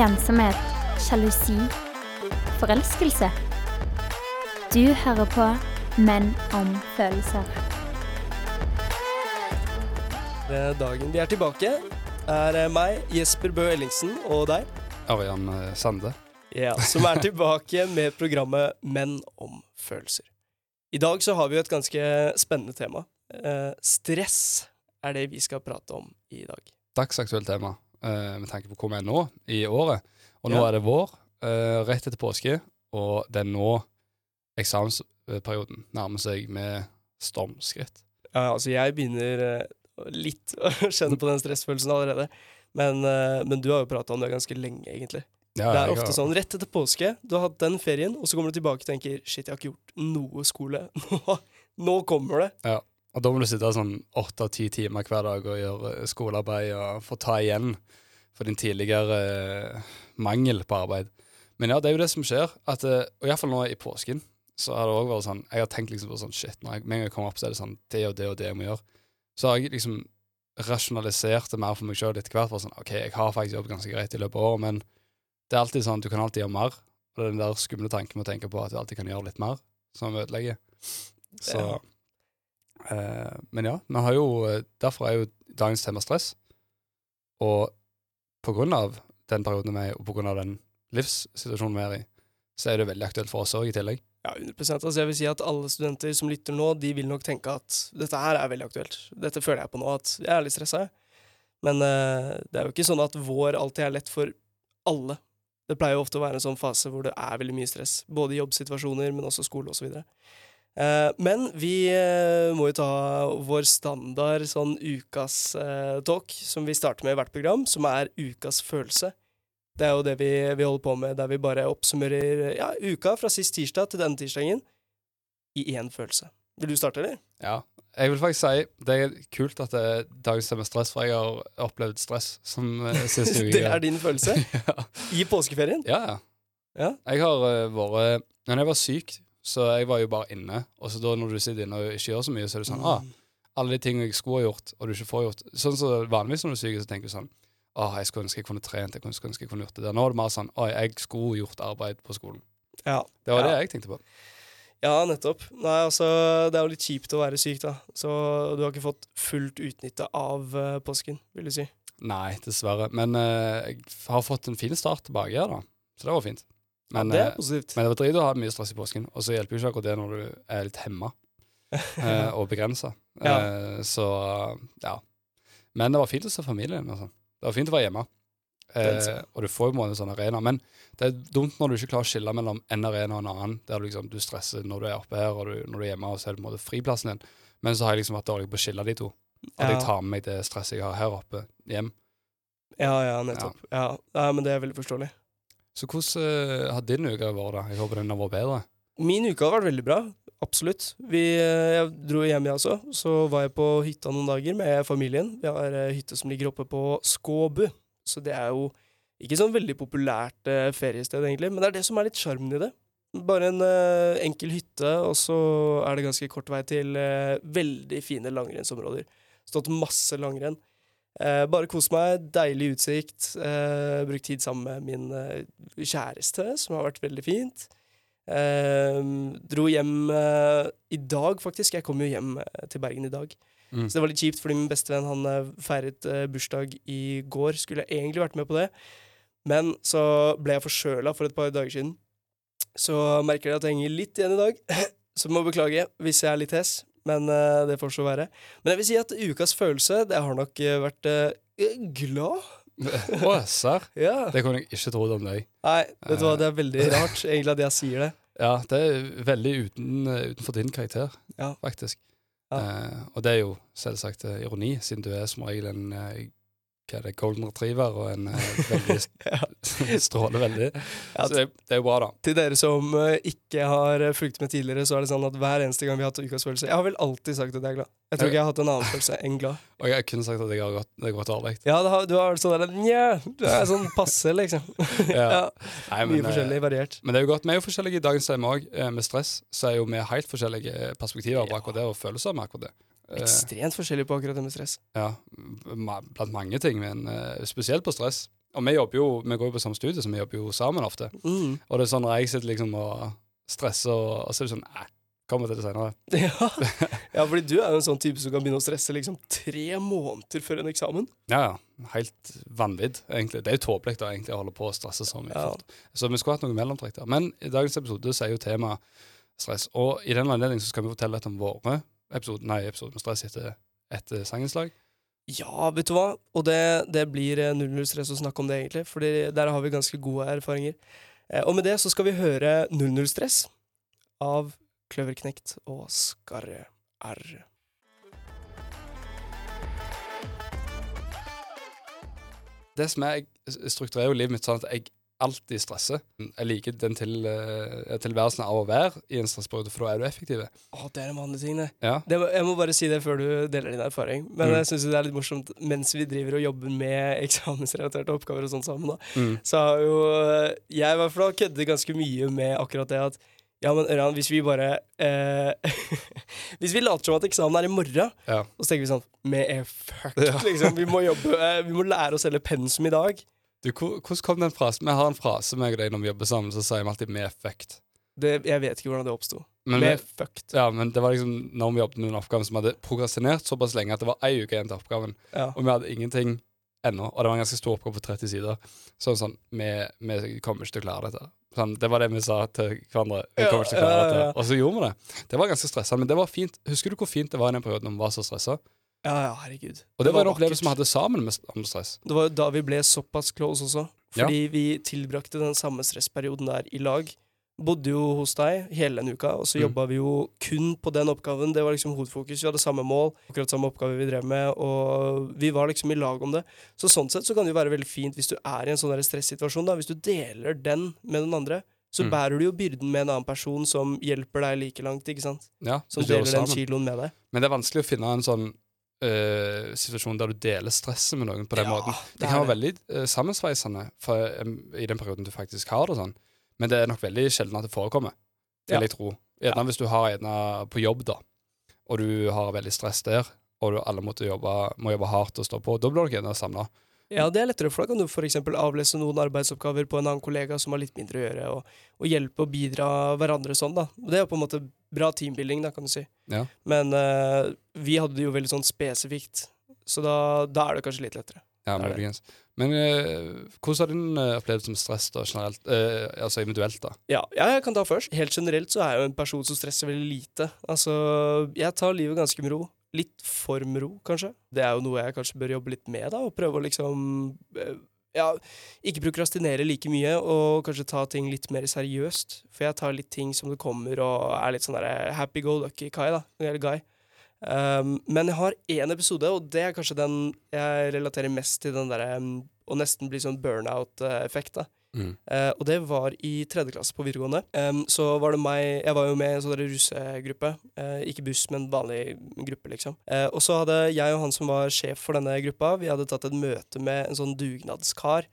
ensomhet, sjalusi, forelskelse. Du hører på Menn om følelser. Dagen vi er tilbake, er meg, Jesper Bø Ellingsen, og deg, Ørjan eh, Sande. ja, som er tilbake med programmet Menn om følelser. I dag så har vi jo et ganske spennende tema. Eh, stress er det vi skal prate om i dag. Dagsaktuelt tema med tanke på hvor vi er nå i året. Og nå Ja. er det vår, eh, rett etter påske, og det er nå eksamensperioden nærmer seg med stormskritt. Ja, altså jeg begynner eh, litt å kjenne på den stressfølelsen allerede. Men, eh, men du har jo prata om det ganske lenge, egentlig. Ja, det er ofte sånn rett etter påske, du har hatt den ferien, og så kommer du tilbake og tenker shit, jeg har ikke gjort noe skole. Nå, nå kommer det. Og da må du sitte sånn åtte av ti timer hver dag og gjøre skolearbeid og få ta igjen for din tidligere eh, mangel på arbeid. Men ja, det er jo det som skjer. At, eh, og iallfall nå i påsken så har det også vært sånn Jeg har tenkt liksom på sånn shit, når jeg, med en gang jeg kommer opp, så er det sånn det og det og det jeg må gjøre. Så har jeg liksom rasjonalisert det mer for meg sjøl etter hvert. For sånn, OK, jeg har faktisk jobbet ganske greit i løpet av året, men det er alltid sånn du kan alltid gjøre mer. Og det er den der skumle tanken med å tenke på at du alltid kan gjøre litt mer, som ødelegger. Så Ja. Eh, Men ja, vi har jo eh, Derfor er jo dagens tema stress. Og på grunn av den perioden vi er i, og på grunn av den livssituasjonen vi er i, så er det veldig aktuelt for oss òg, i tillegg. Ja, 100% altså Jeg vil si at alle studenter som lytter nå, de vil nok tenke at dette her er veldig aktuelt. Dette føler jeg på nå, at jeg er litt stressa. Men eh, det er jo ikke sånn at vår alltid er lett for alle. Det pleier jo ofte å være en sånn fase hvor det er veldig mye stress. Både i jobbsituasjoner, men også skole osv. Uh, men vi eh, må jo ta vår standard sånn ukas eh, talk, som vi starter med i hvert program, som er ukas følelse. Det er jo det vi, vi holder på med, der vi bare oppsummerer ja, uka fra sist tirsdag til denne tirsdagen i én følelse. Vil du starte, eller? Ja. Jeg vil faktisk si det er kult at det er dagens tema stress, for jeg har opplevd stress som siste uke. Det er din følelse? ja. I påskeferien? ja, ja. Ja. Jeg har uh, vært Når jeg var syk, så jeg var jo bare inne. Og så da når du sitter inne og ikke gjør så mye, så er det sånn ah, alle de tingene jeg skulle ha gjort, og du ikke får gjort. Sånn som så vanligvis når du er syk, så tenker du sånn ah, jeg skulle ønske jeg kunne trent, jeg skulle ønske jeg kunne gjort det der. Nå er det mer sånn ah, jeg skulle gjort arbeid på skolen. Ja. Det var Ja. det jeg tenkte på. ja, nettopp. Nei, altså, det er jo litt kjipt å være syk, da. Så du har ikke fått fullt utnytte av uh, påsken, vil du si. Nei, dessverre. Men uh, jeg har fått en fin start tilbake her, da. Så det var fint. Men, det er eh, positivt. men det var drit å ha mye stress i påsken, og så hjelper jo ikke akkurat det når du er litt hemma eh, og begrensa. Ja. Eh, så ja. Men det var fint å se familien. Altså. Det var fint å være hjemme. Eh, og du får jo på en sånn arena. Men det er dumt når du ikke klarer å skille mellom en arena og en annen, der du liksom du stresser når du er oppe her, og du, når du er hjemme, og så er det på en måte friplassen din. Men så har jeg liksom vært dårlig på å skille de to. At Ja. jeg tar med meg det stresset jeg har her oppe, hjem. Ja, ja, nettopp. Ja. ja, men det er veldig forståelig. Så hvordan eh, har din uke vært, da? Jeg håper den har vært bedre. Min uke har vært veldig bra. Absolutt. Vi, eh, jeg dro hjem, jeg også. Så var jeg på hytta noen dager med familien. Vi har eh, hytte som ligger oppe på Skåbu. Så det er jo ikke sånn veldig populært feriested, egentlig, men det er det som er litt sjarmen i det. Bare en enkel hytte, og så er det ganske kort vei til veldig fine langrennsområder. Stått masse langrenn. Eh, bare kos meg, deilig utsikt. Eh, brukt tid sammen med min eh, kjæreste, som har vært veldig fint. Dro hjem i dag, faktisk. Jeg kom jo hjem til Bergen i dag. Mm. Så det var litt kjipt, fordi min bestevenn han feiret bursdag i går. Skulle jeg egentlig vært med på det, men så ble jeg forkjøla for et par dager siden. Så merker jeg at jeg henger litt igjen i dag, så må beklage hvis jeg er litt hes. Men uh, det får så være. Men jeg vil si at ukas følelse, det har nok eh, vært uh, glad. Å, serr? Ja. Det kunne jeg ikke trodd om deg. Nei, vet du hva, det er veldig rart egentlig at jeg sier det. Ja, det er veldig uten, utenfor din karakter, Ja. faktisk. Ja. Og det er jo selvsagt ironi, siden du er som regel en hva er det, golden retriever og en eh, veldig stråler veldig. Ja, Så det, det er jo bra, da. Til dere som eh, ikke har eh, fulgt med tidligere, så er det sånn at hver eneste gang vi har hatt ukas følelse Jeg har vel alltid sagt at jeg er glad. Jeg tror ikke jeg har hatt en annen følelse enn glad. Og jeg kunne sagt at jeg har gått, det har gått dårlig. Ja, har, du har vært sånn der Nja, du er sånn passe, liksom. Ja. ja, Nei, mye eh, forskjellig, variert. Men det er jo godt. Vi er jo forskjellige i dagens tema òg. Med stress så er jo vi helt forskjellige perspektiver på akkurat det, og følelser med akkurat det. Eh, Ekstremt forskjellig på akkurat det med stress. Ja, blant mange ting, men eh, spesielt på stress. Og vi jobber jo, vi går jo på samme studie, så vi jobber jo sammen ofte. Mm. Og det er sånn når jeg sitter liksom og stresser, og, og så er det sånn Nei, kommer til det senere. Ja. ja, fordi du er jo en sånn type som kan begynne å stresse liksom tre måneder før en eksamen. Ja, ja. Helt vanvidd, egentlig. Det er jo tåpelig da, egentlig å holde på å stresse så mye Ja. Så vi skulle hatt noe mellomtrekk der. Men i dagens episode så er jo tema stress. Og i den anledning skal vi fortelle litt om våre episoder, nei, episode med stress etter, etter sangenslag. Ja, vet du hva? Og det, det blir eh, null stress å snakke om det, egentlig. For der har vi ganske gode erfaringer. Eh, og med det så skal vi høre Null null stress av Kløverknekt og Skarre R. Det som er, Jeg strukturerer jo livet mitt sånn at jeg alltid stresser. Jeg liker den til, uh, tilværelsen av å være i en stressperiode, for da er du effektiv. Å, det er en vanlig ting, det. Ja. det jeg må bare si det før du deler din erfaring. Men Mm. jeg syns det er litt morsomt mens vi driver og jobber med eksamensrelaterte oppgaver og sånn sammen, da, Mm. så har jo eh, jeg i hvert fall køddet ganske mye med akkurat det at ja, men Ørjan, hvis vi bare eh, Hvis vi later som at eksamen er i morgen, ja. og så tenker vi sånn Vi er fucked, Ja. liksom. Vi må jobbe eh, Vi må lære å selge pensum i dag. Du, hvordan kom den frasen? Vi har en frase med deg når vi jobber sammen, så sier vi alltid 'vi er fucked'. Det, jeg vet ikke hvordan det oppsto. Vi er fucked. ja, men det var liksom når vi jobbet med en oppgave som hadde prokrastinert såpass lenge at det var ei uke igjen til oppgaven, Ja. og vi hadde ingenting ennå. Og det var en ganske stor oppgave på 30 sider. Så sånn Vi, vi kommer ikke til å klare dette. Sånn, det var det vi sa til hverandre. Vi kommer ikke til å klare dette. Og så gjorde vi det. Det var ganske stressende, men det var fint. Husker du hvor fint det var i den perioden når vi var så stressa? Ja, ja, herregud. Og det, var en opplevelse vi hadde sammen med, om. Det var jo da vi ble såpass close også. Ja. Fordi vi tilbrakte den samme stressperioden der i lag. Bodde jo hos deg hele den uka, og så Mm. jobba vi jo kun på den oppgaven. Det var liksom hovedfokus. Vi hadde samme mål, akkurat samme oppgave vi drev med, og vi var liksom i lag om det. Så sånn sett så kan det jo være veldig fint hvis du er i en sånn stressituasjon, da. Hvis du deler den med den andre, så Mm. bærer du jo byrden med en annen person som hjelper deg like langt, ikke sant. Ja, Som deler den kiloen med deg. Men det er vanskelig å finne en sånn eh, situasjon der du deler stresset med noen på den Ja, måten. det Det kan være det. veldig uh, sammensveisende for, um, i den perioden du faktisk har det sånn, men det er nok veldig sjelden at det forekommer, vil Ja. jeg tro. Gjerne hvis du har en på jobb, da, og du har veldig stress der, og du alle jobbe, må jobbe hardt og stå på, da blir dere gjerne samla. Ja, det er lettere, for da kan du f.eks. avlese noen arbeidsoppgaver på en annen kollega som har litt mindre å gjøre, og, og hjelpe og bidra hverandre sånn, da. Det er på en måte bra teambuilding, da, kan du si. Ja. Men uh, vi hadde det jo veldig sånn spesifikt, så da, da er det kanskje litt lettere. Ja, muligens. Men uh, hvordan har din eh, opplevelse med stress da, generelt? uh, altså individuelt, da? Ja, ja, jeg kan ta først. Helt generelt så er jeg jo en person som stresser veldig lite. Altså, jeg tar livet ganske med ro. Litt for med ro, kanskje. Det er jo noe jeg kanskje bør jobbe litt med, da, og prøve å liksom Ja, ikke prokrastinere like mye, og kanskje ta ting litt mer seriøst. For jeg tar litt ting som det kommer, og er litt sånn der happy go lucky Kai, da. Guy. Um, men jeg har én episode, og det er kanskje den jeg relaterer mest til den derre å nesten blir sånn burnout-effekt, da. Mm. Eh, og det var i tredje klasse på videregående. Um, så var det meg Jeg var jo med i en sånn russegruppe. Eh, ikke buss, men vanlig gruppe, liksom. Eh, og så hadde jeg og han som var sjef for denne gruppa, vi hadde tatt et møte med en sånn dugnadskar.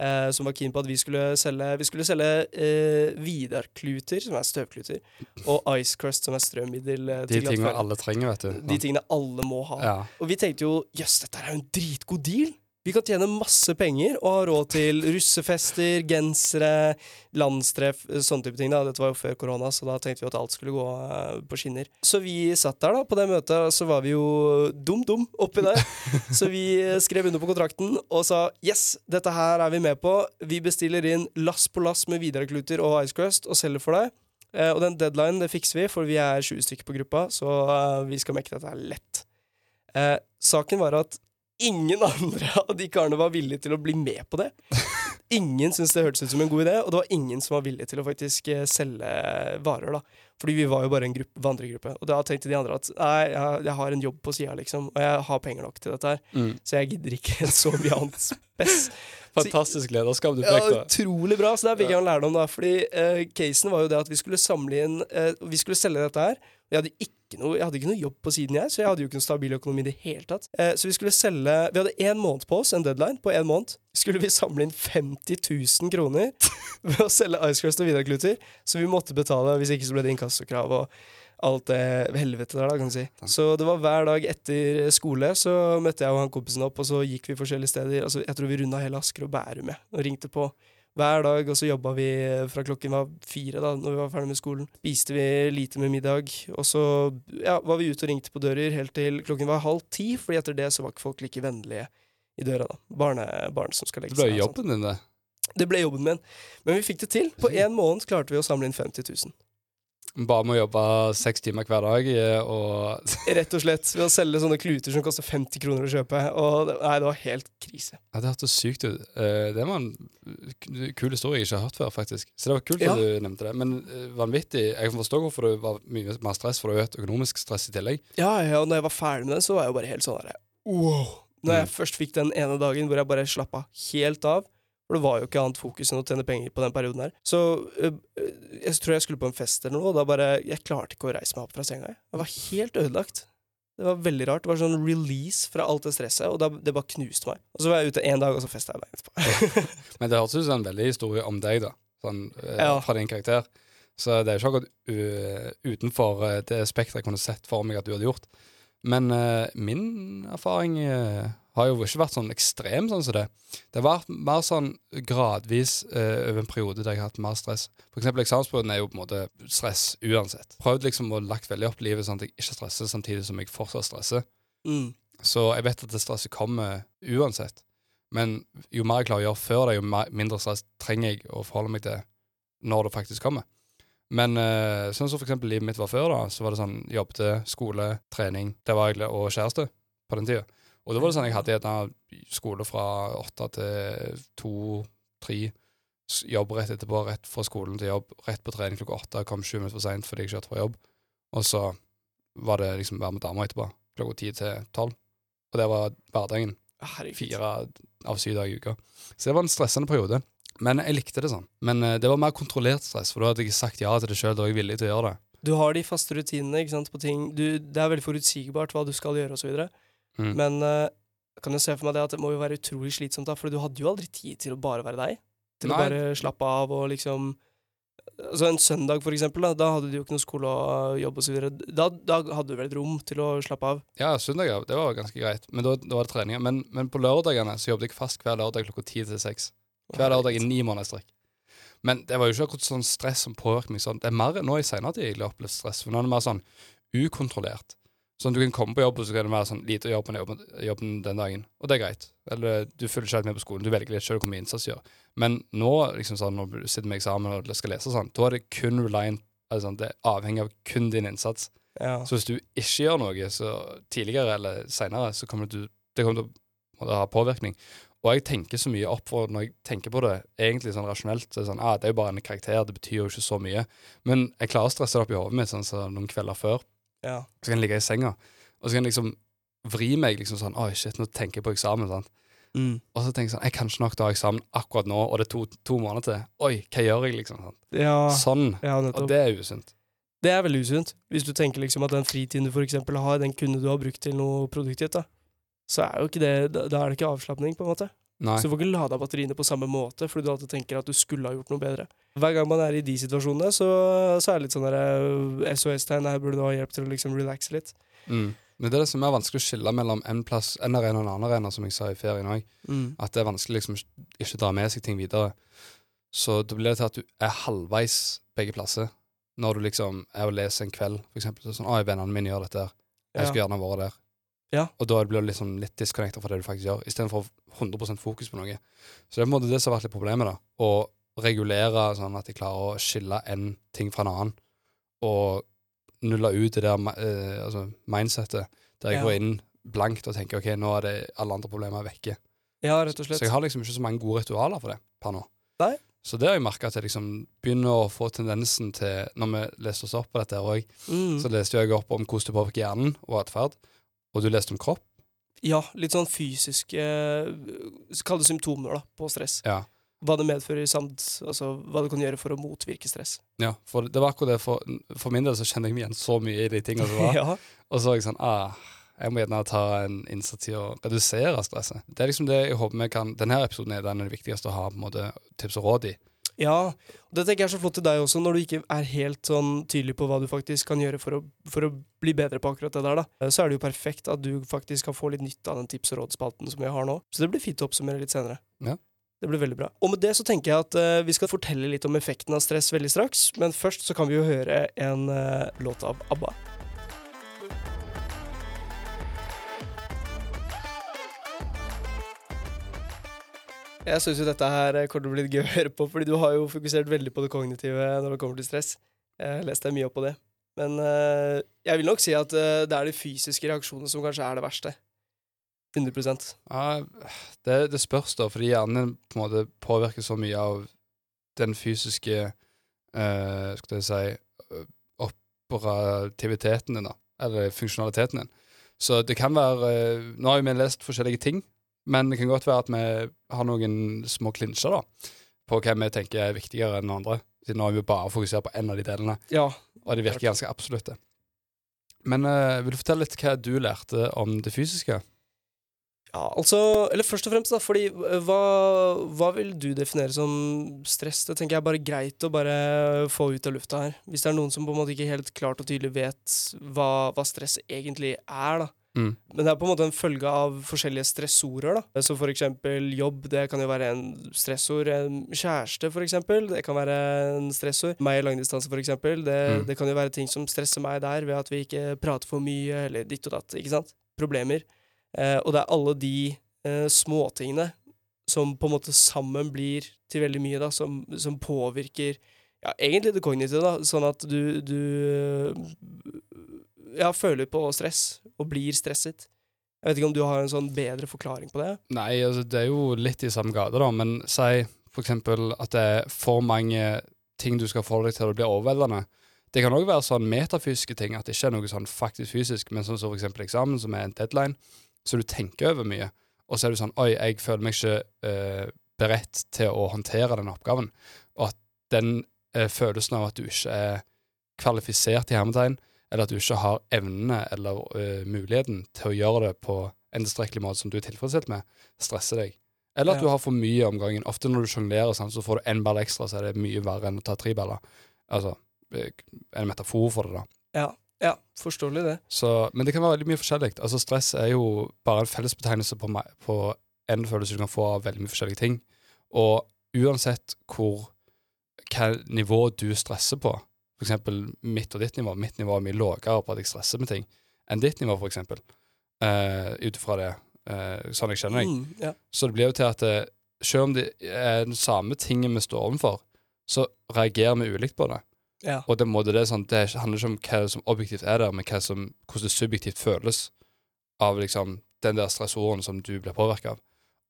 Eh, som var keen på at vi skulle selge Vi skulle selge eh, Vidar-kluter, som er støvkluter, og Ice Crust, som er strømmiddel. Eh, De tingene alle trenger, vet du. De tingene alle må ha. Ja. Og vi tenkte jo jøss, dette er jo en dritgod deal. Vi kan tjene masse penger og ha råd til russefester, gensere, landstreff, sånne type ting. da. Dette var jo før korona, så da tenkte vi at alt skulle gå eh, på skinner. Så vi satt der da på det møtet, og så var vi jo dum-dum oppi der. så vi skrev under på kontrakten og sa yes, dette her er vi med på. Vi bestiller inn lass på lass med Widerøe-kluter og Ice Crust og selger for deg. Uh, og den deadline det fikser vi, for vi er 20 stykker på gruppa, så uh, vi skal mekke dette lett. Uh, saken var at ingen andre av de karene var villige til å bli med på det. Ingen syntes det hørtes ut som en god idé, og det var ingen som var villig til å faktisk eh, selge varer. da. Fordi vi var jo bare en gruppe, vandregruppe. Og da tenkte de andre at nei, jeg, jeg har en jobb på sida, liksom, og jeg har penger nok til dette her, Mm. så jeg gidder ikke så mye annet spess. Fantastisk lederskap du Ja, fikk, da. utrolig bra. Så der fikk jeg en lærdom, da. Fordi eh, casen var jo det at vi skulle samle inn eh, Vi skulle selge dette her. Jeg hadde ikke noe, jeg hadde ikke noe jobb på siden, jeg, så jeg hadde jo ikke noe stabil økonomi i det hele tatt. Eh, så vi skulle selge Vi hadde én måned på oss, en deadline på én måned. Skulle vi samle inn 50 000 kroner ved å selge Ice Crust og Vidar-kluter, så vi måtte betale, hvis ikke så ble det inkassokrav og alt det helvete der, da, kan du si. Så det var hver dag etter skole så møtte jeg og han kompisen opp, og så gikk vi forskjellige steder. Altså, jeg tror vi runda hele Asker og Bærum med, og ringte på hver dag, og så jobba vi fra klokken var fire da når vi var ferdig med skolen. Spiste vi lite med middag, og så ja, var vi ute og ringte på dører helt til klokken var halv ti, fordi etter det så var ikke folk like vennlige i døra, da. Barne, barn som skal legge seg. Det ble jobben din, det. Det ble jobben min. Men vi fikk det til. På én måned klarte vi å samle inn 50 000. Bare med å jobbe seks timer hver dag eh, og Rett og slett ved å selge sånne kluter som koster 50 kroner å kjøpe. Og det, nei, det var helt krise. Ja, Det hørtes sykt ut. Eh, Det var en kul historie jeg ikke har hørt før, faktisk. Så det var kult Ja. at du nevnte det. Men eh, vanvittig. Jeg kan forstå hvorfor det var mye mer stress, for det var økonomisk stress i tillegg. Ja, ja, og når jeg var ferdig med det, så var jeg jo bare helt sånn herre wow. Når jeg Mm. først fikk den ene dagen hvor jeg bare slappa helt av For det var jo ikke annet fokus enn å tjene penger på den perioden her. Så øh, øh, jeg tror jeg skulle på en fest eller noe, og da bare Jeg klarte ikke å reise meg opp fra senga. jeg. Jeg var helt ødelagt. Det var veldig rart. Det var sånn release fra alt det stresset, og da, det bare knuste meg. Og så var jeg ute én dag, og så festa jeg dagen etterpå. Men det hørtes ut som en veldig historie om deg, da. Sånn, eh, Ja. Fra din karakter. Så det er jo ikke akkurat utenfor eh, det spekteret jeg kunne sett for meg at du hadde gjort. Men eh, min erfaring eh, har jo ikke vært sånn ekstrem sånn som det. Det har vært mer sånn gradvis eh, over en periode der jeg har hatt mer stress. For eksempel eksamensperioden er jo på en måte stress uansett. Prøvd liksom å lagt veldig opp livet sånn at jeg ikke stresser samtidig som jeg fortsatt stresser. Mm. Så jeg vet at det stresset kommer uansett. Men jo mer jeg klarer å gjøre før det, jo mindre stress trenger jeg å forholde meg til når det faktisk kommer. Men eh, sånn som for eksempel livet mitt var før, da, så var det sånn jobbet, skole, trening det var egentlig, og kjæreste på den tida. Og da var det sånn jeg hadde gjerne skole fra åtte til to, tre. Jobb rett etterpå, rett fra skolen til jobb, rett på trening klokka åtte. Kom sju minutter for seint fordi jeg kjørte fra jobb. Og så var det liksom være med dama etterpå, klokka ti til tolv. Og det var hverdagen. Fire av syv dager i uka. Så det var en stressende periode. Men jeg likte det sånn. Men eh, det var mer kontrollert stress, for da hadde jeg sagt ja til det sjøl. Da var jeg villig til å gjøre det. Du har de faste rutinene ikke sant, på ting. Du, det er veldig forutsigbart hva du skal gjøre, osv. Mm. Men uh, kan jo se for meg det at det må jo være utrolig slitsomt, da, for du hadde jo aldri tid til å bare være deg. Til å bare slappe av og liksom Altså En søndag, for eksempel, da, da hadde du jo ikke noe skole og jobb osv. Da, da hadde du vel et rom til å slappe av? Ja, søndager, det var ganske greit. Men da, da var det treninger. Men, men på lørdagene så jobbet jeg fast hver lørdag klokka ti til seks. Hver lørdag i ni måneder strekk. Men det var jo ikke akkurat sånn stress som påvirket meg sånn. Det er mer nå i senere tid jeg har opplevd stress, for nå er det mer sånn ukontrollert. Sånn, Du kan komme på jobb, og så kan det være sånn lite jobb på jobben, jobben den dagen. Og det er greit. Eller du følger ikke helt med på skolen. Du velger litt selv hvor mye innsats du gjør. Men nå, liksom sånn, når du sitter med eksamen og skal lese sånn, da er det kun reliant altså, Det er avhengig av kun din innsats. Ja. Så hvis du ikke gjør noe så tidligere eller seinere, så kommer du, det kommer til å ha påvirkning. Og jeg tenker så mye opp for når jeg tenker på det egentlig sånn rasjonelt. Så er det, sånn, ah, det er jo bare en karakter, det betyr jo ikke så mye. Men jeg klarer å stresse det opp i hodet mitt sånn så noen kvelder før. Ja. Så kan jeg ligge i senga, og så kan jeg liksom vri meg liksom sånn Oi, shit, nå tenker jeg på eksamen. sant? Mm. Og så tenker jeg sånn Jeg kan ikke nok ta eksamen akkurat nå, og det er to, to måneder til. Oi, hva gjør jeg, liksom? sant? ja. Sånn. ja, Og det er usunt. Det er veldig usunt. Hvis du tenker liksom at den fritiden du for eksempel har, den kunne du ha brukt til noe produktivt, da. Så er jo ikke det Da da er det ikke avslapning, på en måte. Nei. Så du får ikke lada batteriene på samme måte, fordi du alltid tenker at du skulle ha gjort noe bedre. Hver gang man er i de situasjonene, så, så er det litt sånn der SOS-tegn. Her burde du ha hjelp til å liksom relaxe litt. Mm. Men det er det som er vanskelig å skille mellom en plass, en arena og en annen arena, som jeg sa i ferien òg. At det er vanskelig liksom ikke dra med seg ting videre. Så da blir det til at du er halvveis begge plasser. Når du liksom er og leser en kveld, for eksempel. Så det sånn, 'Å, vennene mine gjør dette. her. Jeg skulle gjerne vært der. Ja. Og da blir du liksom litt disconnecta fra det du faktisk gjør, istedenfor 100% fokus på noe. Så det er på en måte det som har vært litt problemet, da. Å regulere sånn at jeg klarer å skille en ting fra en annen. Og nulle ut det der eh, altså mindsettet der jeg Ja. går inn blankt og tenker ok, nå er det alle andre problemer vekke. Ja, rett og slett. Så jeg har liksom ikke så mange gode ritualer for det per nå. Nei. Så det har jeg merka at jeg liksom begynner å få tendensen til Når vi leste oss opp på dette òg, Mm. så leste jeg opp om hvordan det påvirker hjernen og atferd. Og du leste om kropp. Ja, litt sånn fysiske Kall det symptomer da, på stress. Ja. Hva det medfører samt altså, hva du kan gjøre for å motvirke stress. ja for det var akkurat det. For, for min del så kjenner jeg meg igjen så mye i de tingene som var. ja. Og så var jeg sånn ah, Jeg må gjerne ta en innsats i å redusere stresset. Det er liksom det jeg håper vi kan Denne episoden er den er viktigste å ha på en måte tips og råd i. Ja, og det tenker jeg er så flott til deg også, når du ikke er helt sånn tydelig på hva du faktisk kan gjøre for å, for å bli bedre på akkurat det der, da. Eh, Så er det jo perfekt at du faktisk kan få litt nytte av den tips- og rådspalten som vi har nå. Så det blir fint å oppsummere litt senere. Ja. Det blir veldig bra. Og med det så tenker jeg at uh, vi skal fortelle litt om effekten av stress veldig straks, men først så kan vi jo høre en uh, låt av ABBA. Jeg syns jo dette her eh, kommer til å bli gøy å høre på, fordi du har jo fokusert veldig på det kognitive når det kommer til stress. Jeg har lest deg mye opp på det. Men uh, jeg vil nok si at det er de fysiske reaksjonene som kanskje er det verste. 100% Ja, det, det spørs, da, fordi hjernen på en måte påvirker så mye av den fysiske eh, Skal jeg si operativiteten din, da. Eller funksjonaliteten din. Så det kan være eh, Nå har jo vi lest forskjellige ting, men det kan godt være at vi har noen små klinsjer da, på hva vi tenker er viktigere enn andre. Siden nå har vi bare fokusert på én av de delene, Ja. og de virker ganske absolutte. Men uh, vil du fortelle litt hva du lærte om det fysiske? Ja, altså Eller først og fremst, da, fordi eh, hva, hva vil du definere som stress? Det tenker jeg er bare greit å bare få ut av lufta her. Hvis det er noen som på en måte ikke helt klart og tydelig vet hva, hva stress egentlig er, da. Mm. Men det er på en måte en følge av forskjellige stressorer, da. Så for eksempel jobb, det kan jo være en stressord. En kjæreste, for eksempel, det kan være en stressord. Meg i langdistanse, for eksempel. Det, Mm. det kan jo være ting som stresser meg der, ved at vi ikke prater for mye, eller ditt og datt, ikke sant. Problemer. Eh, og det er alle de eh, småtingene som på en måte sammen blir til veldig mye, da, som, som påvirker ja, egentlig det kognitive, da, sånn at du, du ja, føler på stress og blir stresset. Jeg vet ikke om du har en sånn bedre forklaring på det? Nei, altså det er jo litt i samme gate, da, men si for eksempel at det er for mange ting du skal forholde deg til, og det blir overveldende. Det kan òg være sånn metafysiske ting, at det ikke er noe sånn faktisk fysisk, men sånn som for eksempel eksamen, som er en deadline, så du tenker over mye, og så er du sånn Oi, jeg føler meg ikke eh, beredt til å håndtere den oppgaven. Og at den eh, følelsen av at du ikke er kvalifisert i hermetegn, eller at du ikke har evnene eller eh, muligheten til å gjøre det på en tilstrekkelig måte som du er tilfredsstilt med, stresser deg. Eller at Ja. du har for mye om gangen. Ofte når du sjonglerer, sånn, så får du én ball ekstra, så er det mye verre enn å ta tre baller. Altså en metafor for det, da. Ja, ja forståelig det. Så, men det kan være veldig mye forskjellig. Altså Stress er jo bare en fellesbetegnelse på, meg- på en følelse du kan få av veldig mye forskjellige ting. Og uansett hvor hva nivå du stresser på, eksempel mitt og ditt nivå, mitt nivå er mye lavere på at jeg stresser med ting enn ditt nivå, eksempel, uh, ut ifra det, uh, sånn jeg kjenner deg. Mm, ja. Så det blir jo til at uh, selv om det er den samme tingen vi står overfor, så reagerer vi ulikt på det. Ja. Og det, måte, det, sånn, det handler ikke om hva som objektivt er der, men som, hvordan det subjektivt føles av liksom, den der stressoren som du blir påvirka av.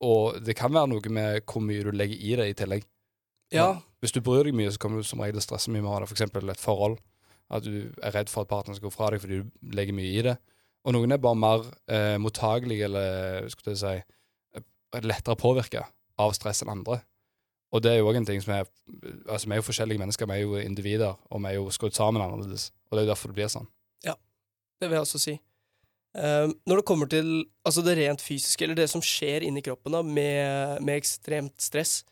Og det kan være noe med hvor mye du legger i det i tillegg. ja. Hvis du bryr deg mye, så kommer du som regel til å stresse mye med å ha det. For eksempel et forhold. At du er redd for at partneren skal gå fra deg fordi du legger mye i det. Og noen er bare mer eh, mottagelige eller skal jeg si, eh, lettere påvirka av stress enn andre. Og det er jo òg en ting som er Altså, vi er jo forskjellige mennesker, vi er jo individer, og vi er jo skrudd sammen annerledes. Og det er jo derfor det blir sånn. Ja, Det vil jeg også si. Ehm, når det kommer til altså det rent fysiske, eller det som skjer inni kroppen da, med, med ekstremt stress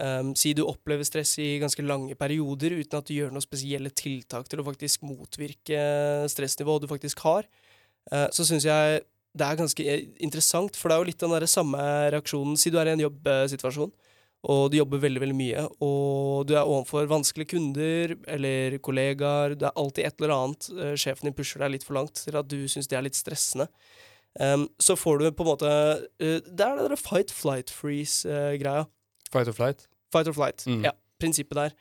um, Si du opplever stress i ganske lange perioder uten at du gjør noen spesielle tiltak til å faktisk motvirke stressnivået du faktisk har, uh, så syns jeg det er ganske interessant, for det er jo litt den der samme reaksjonen Si du er i en jobbsituasjon, og du jobber veldig, veldig mye, og du er overfor vanskelige kunder eller kollegaer, det er alltid et eller annet, eh, sjefen din pusher deg litt for langt til at du syns det er litt stressende. Um, så får du på en måte uh, Det er det der fight, flight, freeze-greia. Fight or flight. Fight or flight. Mm. Ja, prinsippet der.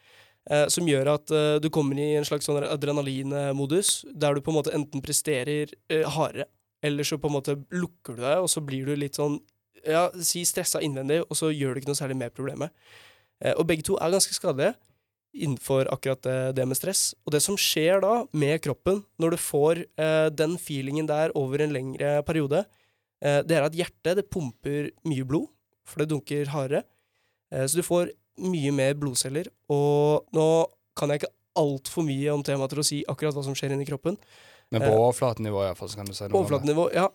Uh, som gjør at eh, du kommer i en slags sånn adrenalinmodus, der du på en måte enten presterer eh, hardere, eller så på en måte lukker du deg, og så blir du litt sånn ja, si stressa innvendig, og så gjør du ikke noe særlig med problemet. Eh, og begge to er ganske skadelige innenfor akkurat det, det med stress. Og det som skjer da med kroppen, når du får eh, den feelingen der over en lengre periode, eh, det er at hjertet det pumper mye blod, for det dunker hardere. Eh, så du får mye mer blodceller. Og nå kan jeg ikke altfor mye om temaet til å si akkurat hva som skjer inni kroppen. Men på Eh, overflatenivå, iallfall, så kan du si noe om det. Ja.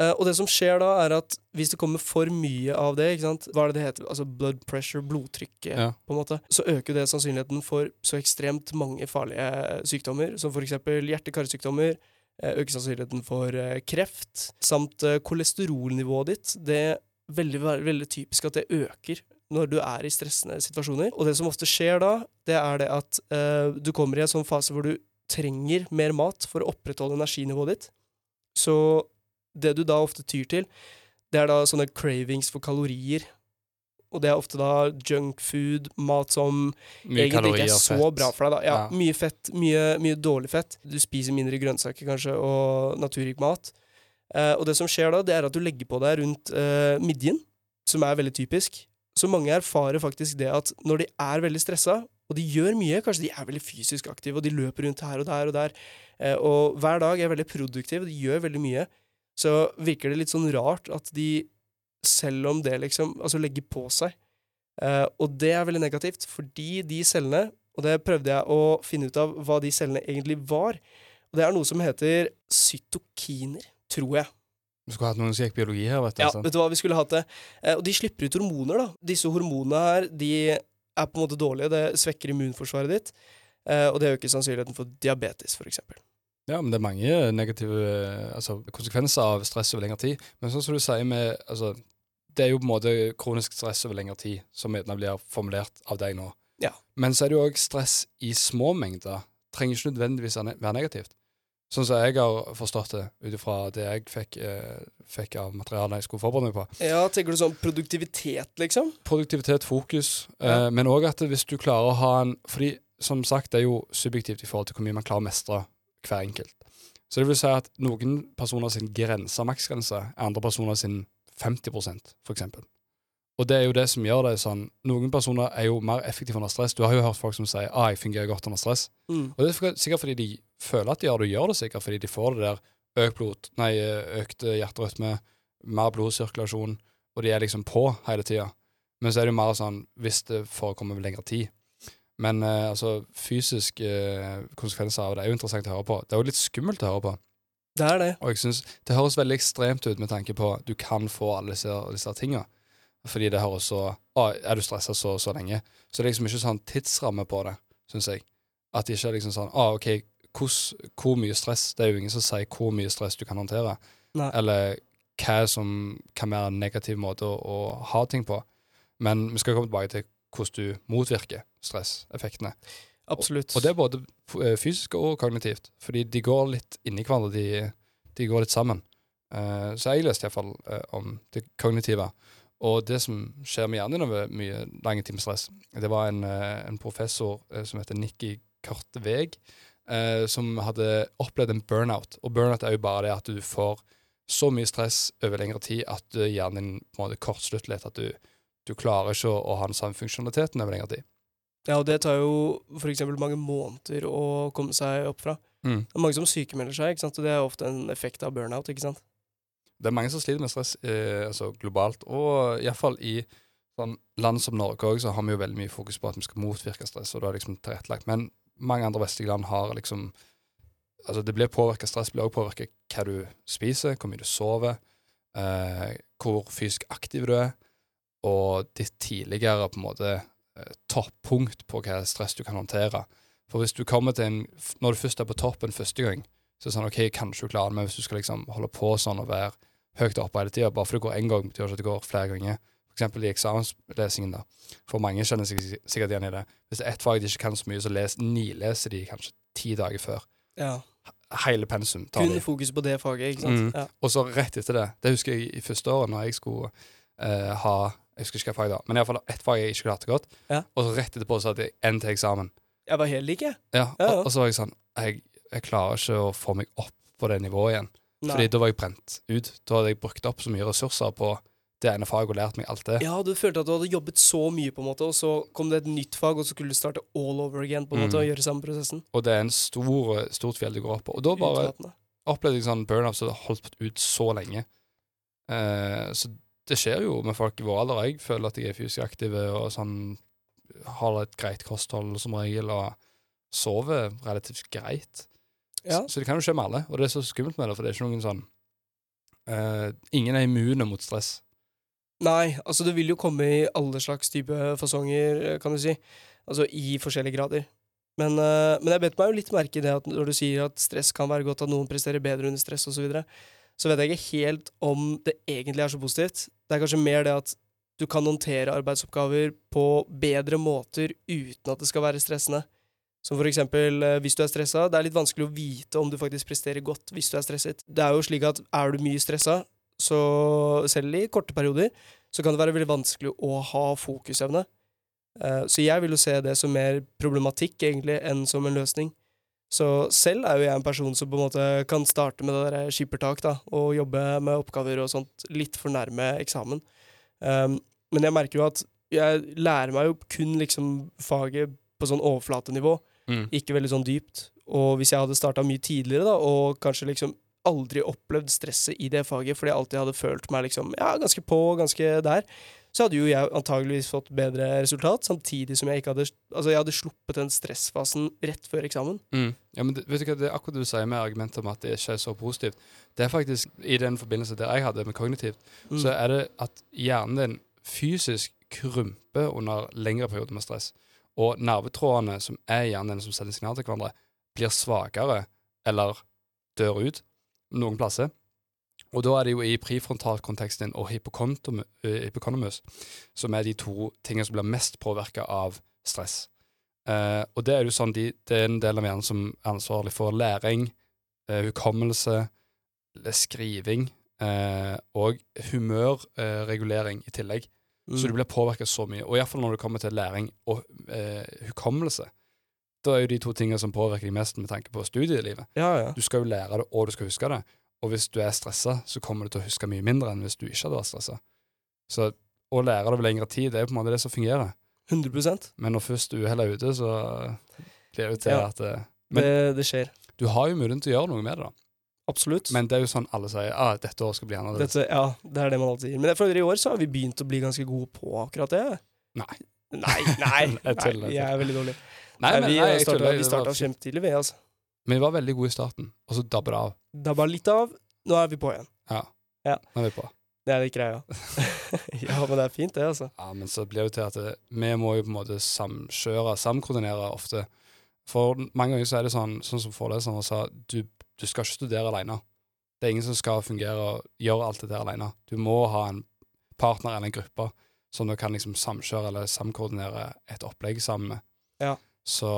Eh, og det som skjer da, er at hvis det kommer for mye av det, ikke sant? hva er det det heter, altså blood pressure, blodtrykket, Ja. på en måte, så øker det sannsynligheten for så ekstremt mange farlige sykdommer, som for eksempel hjerte-karsykdommer, eh, øker sannsynligheten for eh, kreft, samt eh, kolesterolnivået ditt. Det er veldig, veldig typisk at det øker når du er i stressende situasjoner. Og det som ofte skjer da, det er det at uh, du kommer i en sånn fase hvor du trenger mer mat for å opprettholde energinivået ditt. Så det du da ofte tyr til, det er da sånne cravings for kalorier. Og det er ofte da junkfood, mat som Mye egentlig ikke er så fett. bra for deg. da. Ja, Ja. Mye fett, mye, mye dårlig fett. Du spiser mindre grønnsaker kanskje, og naturrik mat. Eh, og det som skjer da, det er at du legger på deg rundt eh, midjen, som er veldig typisk. Så mange erfarer faktisk det at når de er veldig stressa, og de gjør mye, kanskje de er veldig fysisk aktive, og de løper rundt her og der og der, eh, og hver dag er veldig produktive, de gjør veldig mye, så virker det litt sånn rart at de, selv om det liksom, altså legger på seg, Uh, og det er veldig negativt, fordi de cellene, og det prøvde jeg å finne ut av hva de cellene egentlig var, og det er noe som heter cytokiner, tror jeg. Du skulle hatt noen som gikk biologi her, vet du. Ja, altså. vet du hva vi skulle hatt det? Uh, og de slipper ut hormoner, da. Disse hormonene her, de er på en måte dårlige, det svekker immunforsvaret ditt, Uh, og det øker sannsynligheten for diabetes, for eksempel. Ja, men det er mange negative altså, konsekvenser av stress over lengre tid. Men sånn som du sier med altså, Det er jo på en måte kronisk stress over lengre tid, som gjerne blir formulert av deg nå. Ja. Men så er det jo òg stress i små mengder. Trenger ikke nødvendigvis være negativt. Sånn som jeg har forstått det, ut ifra det jeg fikk, eh, fikk av materialet jeg skulle forberede meg på. Ja, tenker du sånn produktivitet, liksom? Produktivitet, fokus, Ja. eh, men òg at hvis du klarer å ha en Fordi som sagt, det er jo subjektivt i forhold til hvor mye man klarer å mestre hver enkelt. Så det vil si at noen personer sin grense, maksgrense, er andre personer sin 50% for eksempel. Og det er jo det som gjør det sånn Noen personer er jo mer effektive under stress. Du har jo hørt folk som sier ah, 'jeg fungerer godt under stress'. Mm. Og det er sikkert- fordi de føler at de gjør det, og gjør det sikkert fordi de får det der økt blod, nei, økt hjerterytme, mer blodsirkulasjon, og de er liksom på hele tida. Men så er det jo mer sånn hvis det forekommer lengre tid. Men eh, altså, fysiske eh, konsekvenser av det er jo interessant å høre på. Det er jo litt skummelt å høre på. Det er det. Og jeg synes det høres veldig ekstremt ut med tanke på at du kan få alle disse, disse tinga. Fordi det høres så Å, er du stressa så så lenge? Så det er liksom ikke sånn tidsramme på det, syns jeg. At det ikke er liksom sånn Å, OK, hos, hvor mye stress? Det er jo ingen som sier hvor mye stress du kan håndtere. Nei. Eller hva som kan være en negativ måte å, å ha ting på. Men vi skal komme tilbake til hvordan du motvirker stresseffektene. Absolutt. Og det er både eh, fysisk og kognitivt, fordi de går litt inni hverandre. De, de går litt sammen. Uh, så jeg leste iallfall uh, om det kognitive. Og det som skjer med hjernen over mye lange timer stress, det var en, uh, en professor uh, som heter Nikki Kartveg, eh, som hadde opplevd en burnout. Og burnout er jo bare det at du får så mye stress over lengre tid at eh, hjernen din på en måte kortslutter litt. At du, du klarer ikke å, ha den samme funksjonaliteten over lengre tid. Ja, og det tar jo eksempel mange måneder å komme seg opp fra. Mm. Det er mange som sykemelder seg, ikke sant? og det er ofte en effekt av burnout. ikke sant? Det er mange som sliter med stress eh, altså globalt, og iallfall i sånn land som Norge òg, så har vi jo veldig mye fokus på at vi skal motvirke stress, og det er liksom tilrettelagt. Men mange andre vestlige land har liksom Altså, det blir påvirka stress, blir òg påvirka hva du spiser, hvor mye du sover, eh, hvor fysisk aktiv du er, og ditt tidligere på en måte eh, toppunkt på hva stress du kan håndtere. For hvis du kommer til en Når du først er på toppen første gang, så er det sånn OK, kanskje du klarer det, men hvis du skal liksom holde på sånn og være høyt oppe hele tida, bare fordi det går én gang, betyr ikke at det går flere ganger. For eksempel i eksamenslesingen, da. For mange kjenner seg sikkert igjen i det. Hvis det er ett fag de ikke kan så mye, så les, nileser de kanskje ti dager før. Ja. Hele pensum tar Kun de. fokus på det faget, ikke sant? Mm. Ja. Og så rett etter det. Det husker jeg i første året, når jeg skulle eh, ha Jeg husker ikke hva fag det var, men iallfall ett fag jeg ikke klarte godt. Ja. Og så rett etterpå så hadde jeg én til eksamen. Jeg var helt lik, jeg. Ja, Ja, ja. Og, og så var jeg sånn jeg, jeg klarer ikke å få meg opp på det nivået igjen. Nei. Fordi da var jeg brent ut. Da hadde jeg brukt opp så mye ressurser på det ene faget og lært meg alt det. Ja, du følte at du hadde jobbet så mye, på en måte, og så kom det et nytt fag, og så skulle du starte all over again på en måte, Mm. og gjøre samme prosessen. Og det er en stor, stort fjell du går opp på. Og da bare Utmattende. opplevde jeg sånn burnout som så holdt ut så lenge. Uh, så det skjer jo med folk i vår alder. Jeg føler at jeg er fysisk aktiv og sånn har et greit kosthold som regel, og sover relativt greit. Ja. Så, så det kan jo skje med alle, og det er så skummelt med det, for det er ikke noen sånn uh, Ingen er immune mot stress. Nei, altså det vil jo komme i alle slags type fasonger, kan du si. Altså i forskjellige grader. Men, uh, men jeg bet meg jo litt merke i det at når du sier at stress kan være godt, at noen presterer bedre under stress osv., så, videre, så vet jeg ikke helt om det egentlig er så positivt. Det er kanskje mer det at du kan håndtere arbeidsoppgaver på bedre måter uten at det skal være stressende. Som for eksempel eh, hvis du er stressa. Det er litt vanskelig å vite om du faktisk presterer godt hvis du er stresset. Det er jo slik at er du mye stressa, så selv i korte perioder, så kan det være veldig vanskelig å ha fokusevne. Eh, Så jeg vil jo se det som mer problematikk, egentlig, enn som en løsning. Så selv er jo jeg en person som på en måte kan starte med det der skippertak, da, og jobbe med oppgaver og sånt litt for nærme eksamen. Um, men jeg merker jo at jeg lærer meg jo kun liksom faget på sånn overflatenivå, Mm. ikke veldig sånn dypt. Og hvis jeg hadde starta mye tidligere, da, og kanskje liksom aldri opplevd stresset i det faget, fordi jeg alltid hadde følt meg liksom, ja, ganske på, ganske der, så hadde jo jeg antageligvis fått bedre resultat, samtidig som jeg ikke hadde Altså, jeg hadde sluppet den stressfasen rett før eksamen. Mm. Ja, men det, vet du hva, det er akkurat det du sier med argumentet om at det ikke er så positivt. Det er faktisk, i den forbindelse der jeg hadde med kognitivt, Mm. så er det at hjernen din fysisk krymper under lengre perioder med stress. Og nervetrådene som er i hjernen din, som sender signaler til hverandre, blir svakere eller dør ut noen plasser. Og da er det jo i prefrontalkonteksten og hippocontum- eh, som er de to tingene som blir mest påvirka av stress. Eh, og det er jo sånn de, det er en del av hjernen som er ansvarlig for læring, eh, hukommelse, skriving eh, og humørregulering i tillegg. Så du blir påvirka så mye. Og iallfall når det kommer til læring og eh, hukommelse. Da er jo de to tingene som påvirker deg mest med tanke på studielivet. Ja, ja. Du skal jo lære det, og du skal huske det. Og hvis du er stressa, så kommer du til å huske mye mindre enn hvis du ikke hadde vært stressa. Så å lære det over lengre tid, det er på en måte det som fungerer. 100% Men når først uhellet er ute, så blir det til Ja. at det Men det, det skjer. du har jo muligheten til å gjøre noe med det, da. Absolutt. Men det er jo sånn alle sier ah, dette året skal bli annerledes. Dette, ja, det er det man alltid sier. Men jeg føler i år så har vi begynt å bli ganske gode på akkurat det. Nei. Nei, nei, nei jeg er veldig dårlig. Nei, men vi nei, jeg starta, vi starta kjempetidlig, vi, altså. Men vi var veldig gode i starten, og så dabba det av. Dabba litt av. Nå er vi på igjen. Ja. Ja. Nå er vi på. Det er litt greia. ja, men det er fint, det, altså. Ja, men så blir det til at det, vi må jo på en måte samkjøre, samkoordinere ofte. For mange ganger så er det sånn, sånn som foreleseren sa, du, du skal ikke studere alene. Det er ingen som skal fungere og gjøre alt det der alene. Du må ha en partner eller en gruppe som du kan liksom samkjøre eller samkoordinere et opplegg sammen med. Ja. Så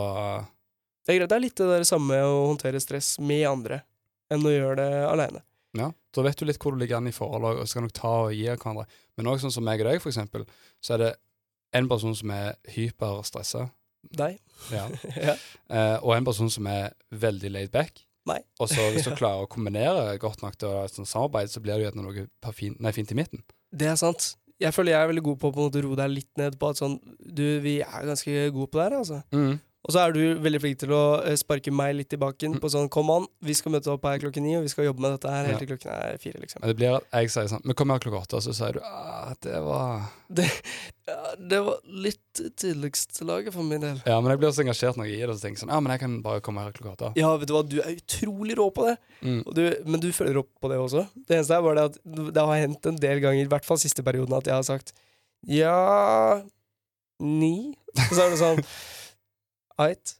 Det er greit. Det er litt det der samme å håndtere stress med andre enn å gjøre det aleine. ja, da vet du litt hvor du ligger an i forhold, og så kan du ta og gi hverandre. Men òg sånn som meg og deg, for eksempel, så er det en person som er hyperstressa, Deg. ja. ja. Eh, og en person som er veldig laid back. Nei. Og så hvis du klarer å kombinere godt nok til et sånt samarbeid, så blir det jo noe fint, nei, fint i midten. Det er sant. Jeg føler jeg er veldig god på å roe deg litt ned på at sånn Du, vi er ganske gode på det her, altså. Og så er du veldig flink til å eh, sparke meg litt i baken på sånn Kom an, vi skal møte opp her klokken ni, og vi skal jobbe med dette her helt til klokken er fire, liksom. Men det blir at jeg sier sånn Vi kommer her klokka åtte, og så sier du at det var Ja, det var litt Tidligstillaget for min del. Ja, men jeg blir også engasjert når jeg gir det, så tenker sånn Ja, men jeg kan bare komme her klokka åtte. Ja, vet du hva, du er utrolig rå på det. Mm. Og du, men du følger opp på det også. Det eneste er bare det at det har hendt en del ganger, i hvert fall siste perioden, at jeg har sagt ja ni. Og så er det sånn Eit.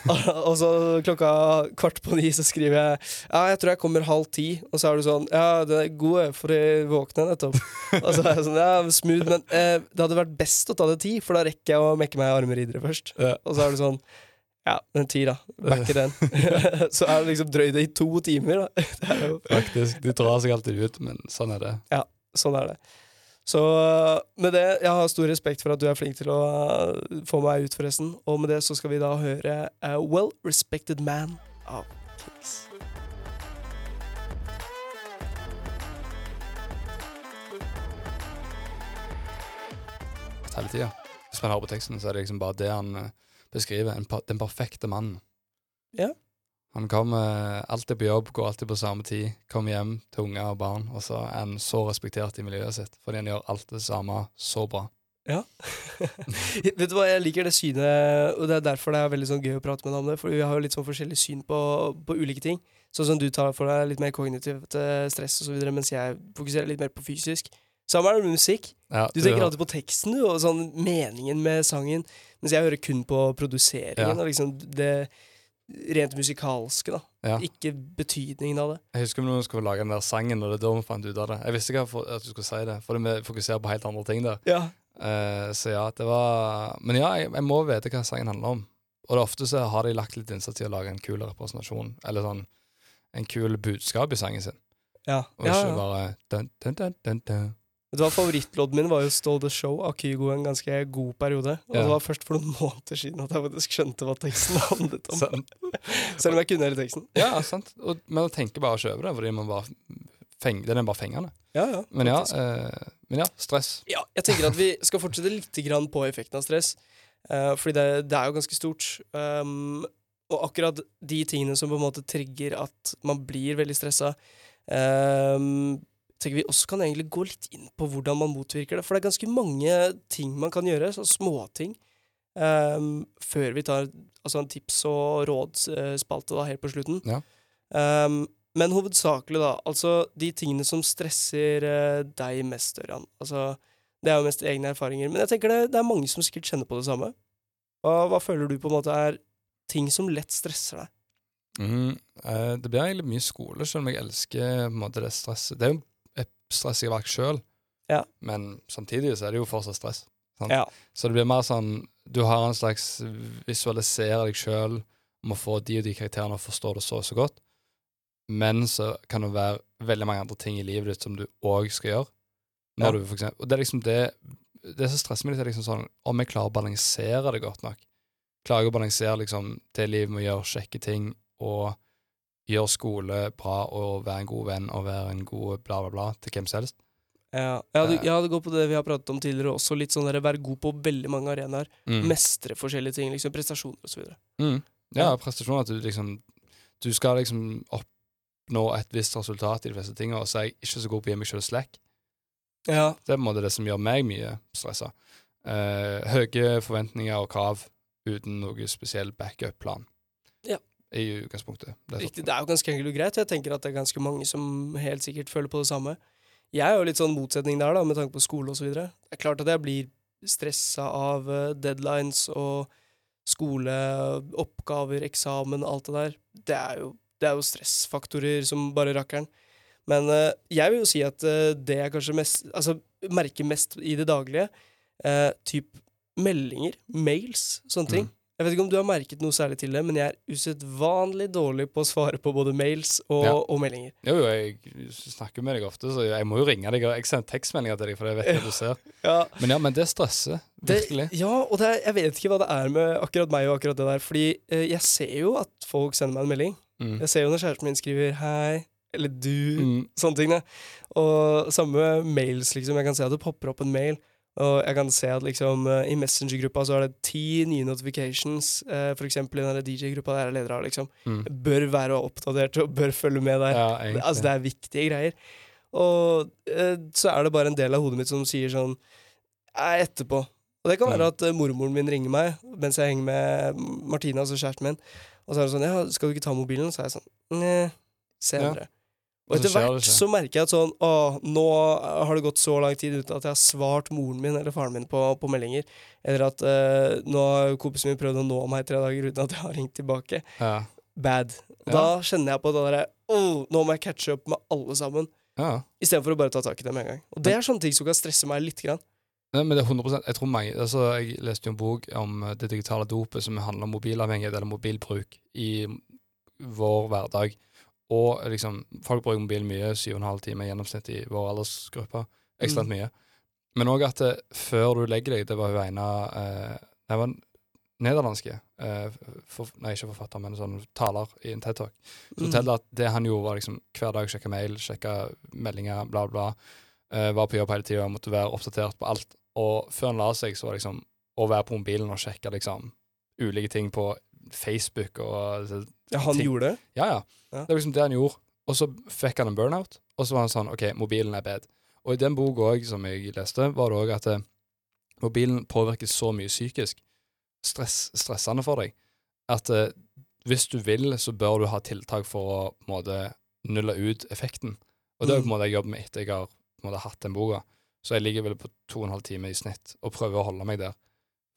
og så klokka kvart på ni så skriver jeg Ja, jeg tror jeg kommer halv ti. Og så er du sånn Ja, den er god, for jeg våkner nettopp. og så er jeg sånn Ja, smooth, men eh, det hadde vært best å ta det ti, for da rekker jeg å mekke meg i armridere først. Ja. Og så er du sånn Ja, den ti, da. Backer den. så er det liksom drøyd det i to timer, da. Det er jo Faktisk. De drar seg alltid ut, men sånn er det. Ja, Sånn er det. Så med det, jeg har stor respekt for at du er flink til å uh, få meg ut, forresten. Og med det så skal vi da høre uh, Well Respected Man av Kings. Hele tida. Hvis man hører på teksten, så er det liksom bare det han eh, beskriver. En, den perfekte mannen. Ja. Han kommer alltid på jobb, går alltid på samme tid, kommer hjem til unger og barn, og så er han så respektert i miljøet sitt, fordi han gjør alt det samme så bra. Ja. Vet du hva, jeg liker det synet, og det er derfor det er veldig sånn gøy å prate med deg om det, for vi har jo litt sånn forskjellig syn på, på ulike ting. Sånn som du tar for deg litt mer kognitivt eh, stress videre, mens jeg fokuserer litt mer på fysisk. Samme er det med musikk. Ja, Du tenker alltid på teksten du, og sånn meningen med sangen, mens jeg hører kun på produseringen Ja. og liksom det rent musikalske, da. Ja. Ikke betydningen av det. Jeg husker vi skulle lage den der sangen, og det er da vi fant ut av det. Jeg visste ikke at du skulle si det, for vi fokuserer på helt andre ting der. Ja. Uh, så ja, det var Men ja, jeg, jeg må vite hva sangen handler om. Og det ofte så har de lagt litt innsats i å lage en kul representasjon, eller sånn en kul budskap i sangen sin, Ja. og ja, ikke ja. bare dun, dun, dun. Vet du hva, min var jo Stole the Show av Kygo en ganske god periode. Og Ja. det var først for noen måneder siden at jeg faktisk skjønte hva teksten handlet om. Selv om jeg kunne hele teksten. Ja, sant. Og, men å tenke bare å over det, fordi man bare feng, den er bare fengende. Ja, ja. Men ja, eh, men ja stress. ja, jeg tenker at vi skal fortsette litt grann på effekten av stress. eh, fordi det, det er jo ganske stort. Um, og akkurat de tingene som på en måte trigger at man blir veldig stressa, um, tenker vi også kan egentlig gå litt inn på hvordan man motvirker det. For det er ganske mange ting man kan gjøre, så småting, um, før vi tar altså en tips- og rådsspalte da, helt på slutten. Ja. Um, men hovedsakelig, da, altså de tingene som stresser uh, deg mest, Ørjan. Altså, det er jo mest egne erfaringer. Men jeg tenker det, det er mange som sikkert kjenner på det samme. Hva, hva føler du på en måte er ting som lett stresser deg? Mm, uh, det blir egentlig mye skole, selv om jeg elsker på en måte, det stresset. Det er jo stress jeg har valgt sjøl, Ja. men samtidig så er det jo fortsatt stress. Sant? Ja. Så det blir mer sånn Du har en slags visualisere deg sjøl om å få de og de karakterene og forstå det så og så godt, men så kan det være veldig mange andre ting i livet ditt som du òg skal gjøre. Ja. du for eksempel, og det er liksom det Det som stresser meg litt, er liksom sånn om jeg klarer å balansere det godt nok. Klarer jeg å balansere liksom det livet med å gjøre kjekke ting og gjøre skole bra og være en god venn og være en god bla, bla, bla til hvem som helst? Ja, ja, du, Eh. ja, det går på det vi har pratet om tidligere også. Litt sånn der, Være god på veldig mange arenaer. Mm. Mestre forskjellige ting. liksom Prestasjoner osv. Mm. Ja, Ja. prestasjoner At du liksom Du skal liksom oppnå et visst resultat i de fleste tingene, og så er jeg ikke så god på å gi meg sjøl slack. Ja. Det er på en måte det som gjør meg mye stressa. Eh, høye forventninger og krav uten noe spesiell backup-plan. Ja. I utgangspunktet. Det er Riktig. Det er jo ganske enkelt og greit. Jeg tenker at det er ganske mange som helt sikkert føler på det samme. Jeg er jo litt sånn motsetning der, da, med tanke på skole osv. Det er klart at jeg blir stressa av eh, deadlines og skole, oppgaver, eksamen, alt det der. Det er jo, det er jo stressfaktorer som bare rakkeren. Men eh, jeg vil jo si at eh, det jeg kanskje mest Altså merker mest i det daglige, uh, typ meldinger, mails, sånne ting. Mm. Jeg vet ikke om du har merket noe særlig til det, men jeg er usedvanlig dårlig på å svare på både mails og, Ja. og meldinger. Jo, jo, jeg snakker med deg ofte, så jeg må jo ringe deg. Jeg sender tekstmeldinger til deg, for jeg vet hva du ser. Ja, Men ja, men det stresser. Virkelig. Det, ja, og er, jeg vet ikke hva det er med akkurat meg og akkurat det der. Fordi eh, jeg ser jo at folk sender meg en melding. Mm. Jeg ser jo når kjæresten min skriver 'hei' eller 'du', Mm. sånne ting. Da. Og samme mails, liksom. Jeg kan se at det popper opp en mail. Og jeg kan se at liksom eh, i Messenger-gruppa så er det ti nye notifications. eh, for eksempel i den DJ-gruppa der jeg er leder av, liksom. Mm. Bør være oppdatert og bør følge med der. Ja, egentlig. Altså, det er viktige greier. Og eh, så er det bare en del av hodet mitt som sier sånn «Nei, etterpå. Og det kan være Mm. at eh, mormoren min ringer meg mens jeg henger med Martina, altså kjæresten min. Og så er det sånn Ja, skal du ikke ta mobilen? Så er jeg sånn Nei, senere. Og Og etter hvert så merker jeg at sånn Å, nå har det gått så lang tid uten at jeg har svart moren min eller faren min på, på meldinger. Eller at uh, nå har kompisen min prøvd å nå meg i tre dager uten at jeg har ringt tilbake. Ja. Bad. Ja. Da kjenner jeg på det derre oh, nå må jeg catche opp med alle sammen. ja. Istedenfor å bare ta tak i det med en gang. Og det er sånne ting som kan stresse meg litt. Grann. Nei, men det er 100% Jeg tror mange altså, Jeg leste jo en bok om eh, det digitale dopet som handler om mobilavhengighet eller mobilbruk i vår hverdag. Og liksom Folk bruker mobilen mye, 7,5 timer i gjennomsnitt i vår aldersgruppe. Ekstremt Mm. mye. Men òg at det, før du legger deg Det var hun ene eh, Det var nederlandske eh, for, Nei, ikke forfatter, men sånn taler i en TED-talk. Så Mm. forteller at det han gjorde, var liksom hver dag sjekke mail, sjekke meldinger, bla, bla. Eh, var på jobb hele tida måtte være oppdatert på alt. Og før han la seg, så var det liksom å være på mobilen og sjekke liksom ulike ting på Facebook og så- Ja, han ting. gjorde det? Ja, ja. Ja. Det var liksom det han gjorde. Og så fikk han en burnout, og så var han sånn OK, mobilen er bad. Og i den boka òg, som jeg leste, var det òg at eh, mobilen påvirker så mye psykisk, stress, stressende for deg, at eh, hvis du vil, så bør du ha tiltak for å på en måte nulle ut effekten. Og det er jo på en måte jeg jobber med etter jeg har på en måte hatt den boka. Så jeg ligger vel på to og en halv time i snitt og prøver å holde meg der.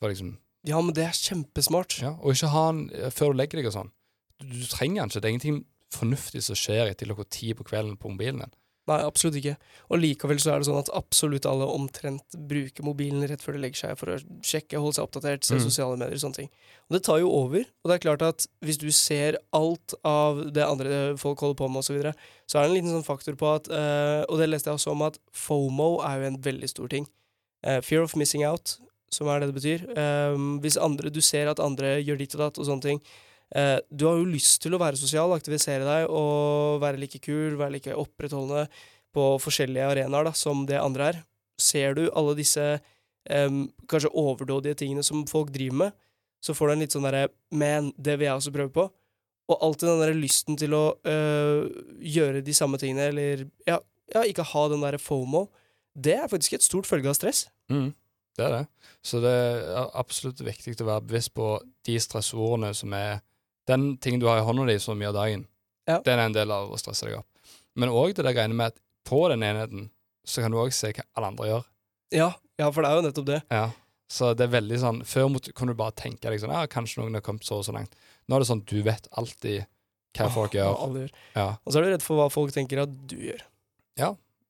For liksom, Ja, men det er kjempesmart. ja, Og ikke ha den eh, før du legger deg og sånn. Du, du trenger den ikke. Det er ingenting fornuftig som skjer etter klokka ti på kvelden på mobilen din. Nei, absolutt ikke. Og likevel så er det sånn at absolutt alle omtrent bruker mobilen rett før de legger seg for å sjekke, holde seg oppdatert, se Mm. sosiale medier og sånne ting. Og det tar jo over. Og det er klart at hvis du ser alt av det andre folk holder på med osv., så, videre, så er det en liten sånn faktor på at øh, Og det leste jeg også om at FOMO er jo en veldig stor ting. Uh, fear of missing out, som er det det betyr. Um, hvis andre, du ser at andre gjør ditt og datt og sånne ting. Uh, du har jo lyst til å være sosial, aktivisere deg og være like kul, være like opprettholdende på forskjellige arenaer da, som det andre er. Ser du alle disse um, kanskje overdådige tingene som folk driver med, så får du en litt sånn derre Man, det vil jeg også prøve på. Og alltid den derre lysten til å øh, gjøre de samme tingene, eller ja, ja, ikke ha den derre fomo, det er faktisk et stort følge av stress. Mm, det er det. Så det er absolutt viktig å være bevisst på de stressordene som er Den tingen du har i hånda di så mye av dagen, Ja. den er en del av å stresse deg opp. Men òg det der greiene med at på den enheten så kan du òg se hva alle andre gjør. Ja, ja, for det er jo nettopp det. Ja. Så det er veldig sånn Før mot, kunne du bare tenke deg sånn Ja, kanskje noen har kommet så og så langt. Nå er det sånn du vet alltid hva folk Åh, gjør. gjør. Ja. Og så er du redd for hva folk tenker at du gjør.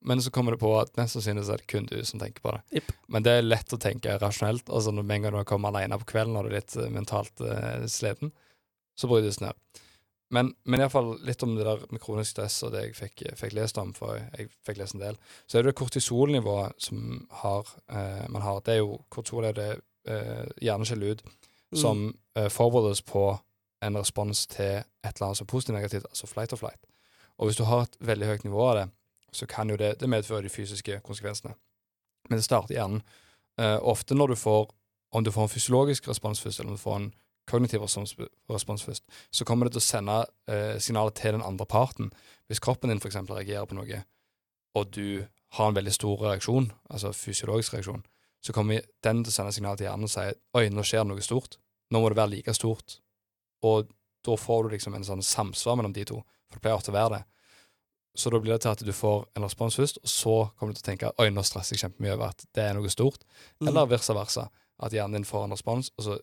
Men så kommer det på at mest sannsynlig er det kun du som tenker på det. Yep. Men det er lett å tenke rasjonelt. Altså når med en gang du kommer alene på kvelden og du er litt uh, mentalt uh, sliten, så brytes det ned. Men, men iallfall litt om det der med kronisk stress og det jeg fikk, fikk lest om, for jeg fikk lest en del. Så er det kortisolnivået som har, uh, man har. Det er jo kortisol er det uh, hjerneskjellet ut, Mm. som forberedes på en respons til et eller annet som er positivt negativt, altså flight or flight. Og hvis du har et veldig høyt nivå av det, så kan jo det, det medføre de fysiske konsekvensene. Men det starter i hjernen. Uh, ofte når du får, om du får en fysiologisk respons først, eller om du får en kognitiv respons, først, så kommer det til å sende eh, signaler til den andre parten. Hvis kroppen din eksempel reagerer på noe, og du har en veldig stor reaksjon, altså fysiologisk reaksjon, så kommer den til å sende signaler til hjernen og si oi, nå skjer det noe stort. Nå må det være like stort. Og da får du liksom en sånn samsvar mellom de to, for det pleier ofte å være det. Så da blir det til at du får en respons først, og så kommer du til å tenke oi, nå stresser jeg kjempemye over at det er noe stort. Mm. Eller versa versa. At hjernen din får en respons, og så